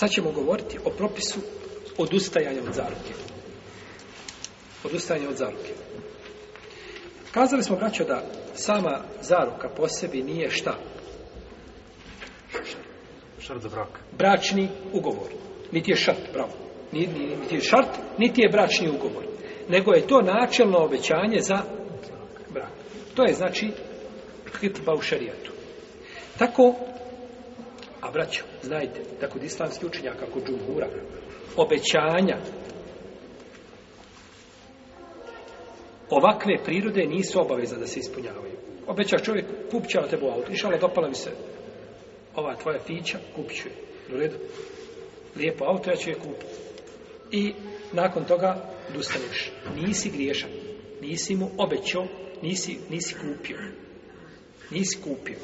Sad ćemo govoriti o propisu odustajanja od zaruke. Odustajanja od zaruke. Kazali smo, braćo, da sama zaruka po sebi nije šta? Šart za brak. Bračni ugovor. Niti je šart, bravo. Niti je šart, niti je bračni ugovor. Nego je to načelno obećanje za brak. To je znači hitba u Tako a braćo, znajte, da kod islamskih učenjaka, kod džumhura, obećanja ovakve prirode nisu obaveza da se ispunjavaju. Obećaš čovjek, kup će na tebu auto, išala dopala mi se ova tvoja fića, kup ću je. U redu? Lijepo auto, ja ću je kupiti. I nakon toga dostaneš. Nisi griješan. Nisi mu obećao, nisi, nisi kupio. Nisi kupio.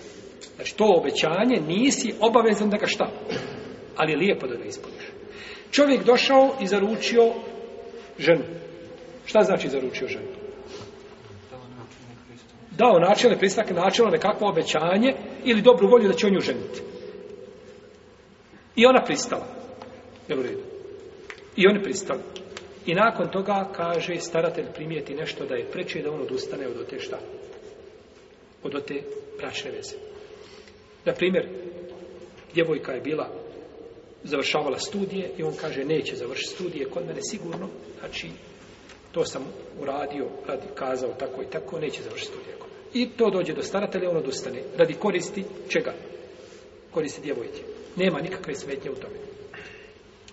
Znači to obećanje nisi obavezan da ga šta? Ali je lijepo da ga ispuniš. Čovjek došao i zaručio ženu. Šta znači zaručio ženu? Dao načelne pristak načelno nekakvo obećanje ili dobru volju da će on nju ženiti. I ona pristala. Jel u redu? I oni pristali. I nakon toga, kaže, staratelj primijeti nešto da je preče da on odustane od ote šta? Od ote bračne veze. Na primjer, djevojka je bila završavala studije i on kaže neće završiti studije kod mene sigurno, znači to sam uradio, radi kazao tako i tako, neće završiti studije kod mene. I to dođe do staratelja, on odustane. Radi koristi čega? Koristi djevojke. Nema nikakve smetnje u tome.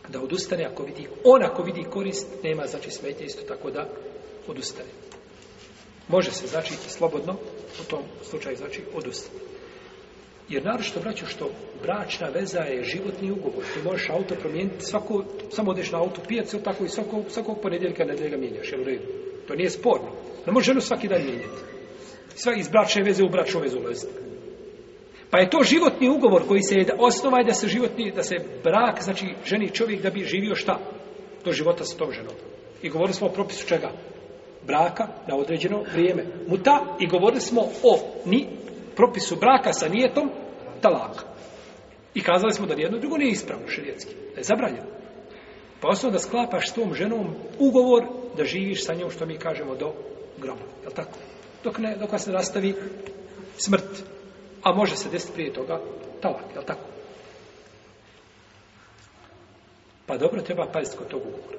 Da odustane ako vidi, on ako vidi korist, nema znači smetnje isto tako da odustane. Može se znači slobodno u tom slučaju znači odustati. Jer naročito braću, što bračna veza je životni ugovor. Ti možeš auto promijeniti svako, samo odeš na auto pijacu, tako i svakog, svakog ponedjeljka ga mijenjaš, jel u redu? To nije sporno. Ne može ženu svaki dan mijenjati. Sve iz bračne veze u bračnu vezu ulaziti. Pa je to životni ugovor koji se je osnova je da se životni, da se brak, znači ženi čovjek da bi živio šta? Do života s tom ženom. I govorili smo o propisu čega? Braka na određeno vrijeme. Muta i govorili smo o ni propisu braka sa nijetom talak. I kazali smo da nijedno drugo nije ispravno širijetski, da je zabranjeno. Pa osnovno da sklapaš s tom ženom ugovor da živiš sa njom što mi kažemo do groba, jel tako? Dok, ne, dok se nastavi smrt, a može se desiti prije toga talak, jel tako? Pa dobro treba paziti kod tog ugovora.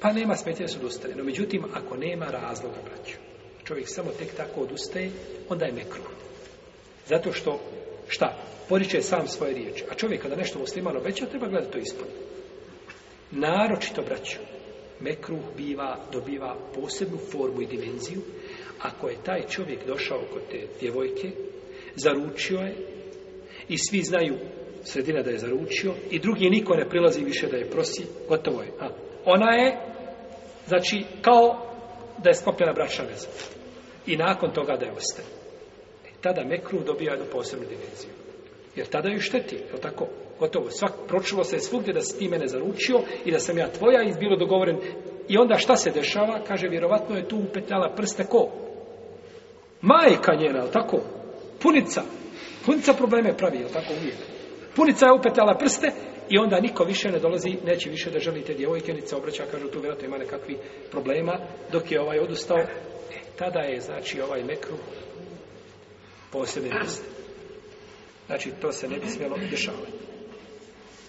Pa nema smetje da se odustane. No međutim, ako nema razloga, braću, čovjek samo tek tako odustaje, onda je mekruh. Zato što, šta? Poriče sam svoje riječi. A čovjek kada nešto musliman obeća, treba gledati to ispod. Naročito, braću, mekruh biva, dobiva posebnu formu i dimenziju ako je taj čovjek došao kod te djevojke, zaručio je i svi znaju sredina da je zaručio i drugi niko ne prilazi više da je prosi, gotovo je. A, ona je, znači, kao da je skopljena bračna veza. I nakon toga da je ostao tada mekru dobija jednu posebnu dimenziju. Jer tada ju šteti, je tako? Gotovo, svak, pročulo se svugdje da si ti mene zaručio i da sam ja tvoja i bilo dogovoren. I onda šta se dešava? Kaže, vjerovatno je tu upetljala prste ko? Majka njena, je tako? Punica. Punica probleme pravi, je tako uvijek? Punica je upetljala prste i onda niko više ne dolazi, neće više da želi te djevojke, niti se obraća, kažu tu vjerojatno ima nekakvi problema, dok je ovaj odustao. E, tada je, znači, ovaj mekru mjeste Znači, to se ne bi smjelo dešavati.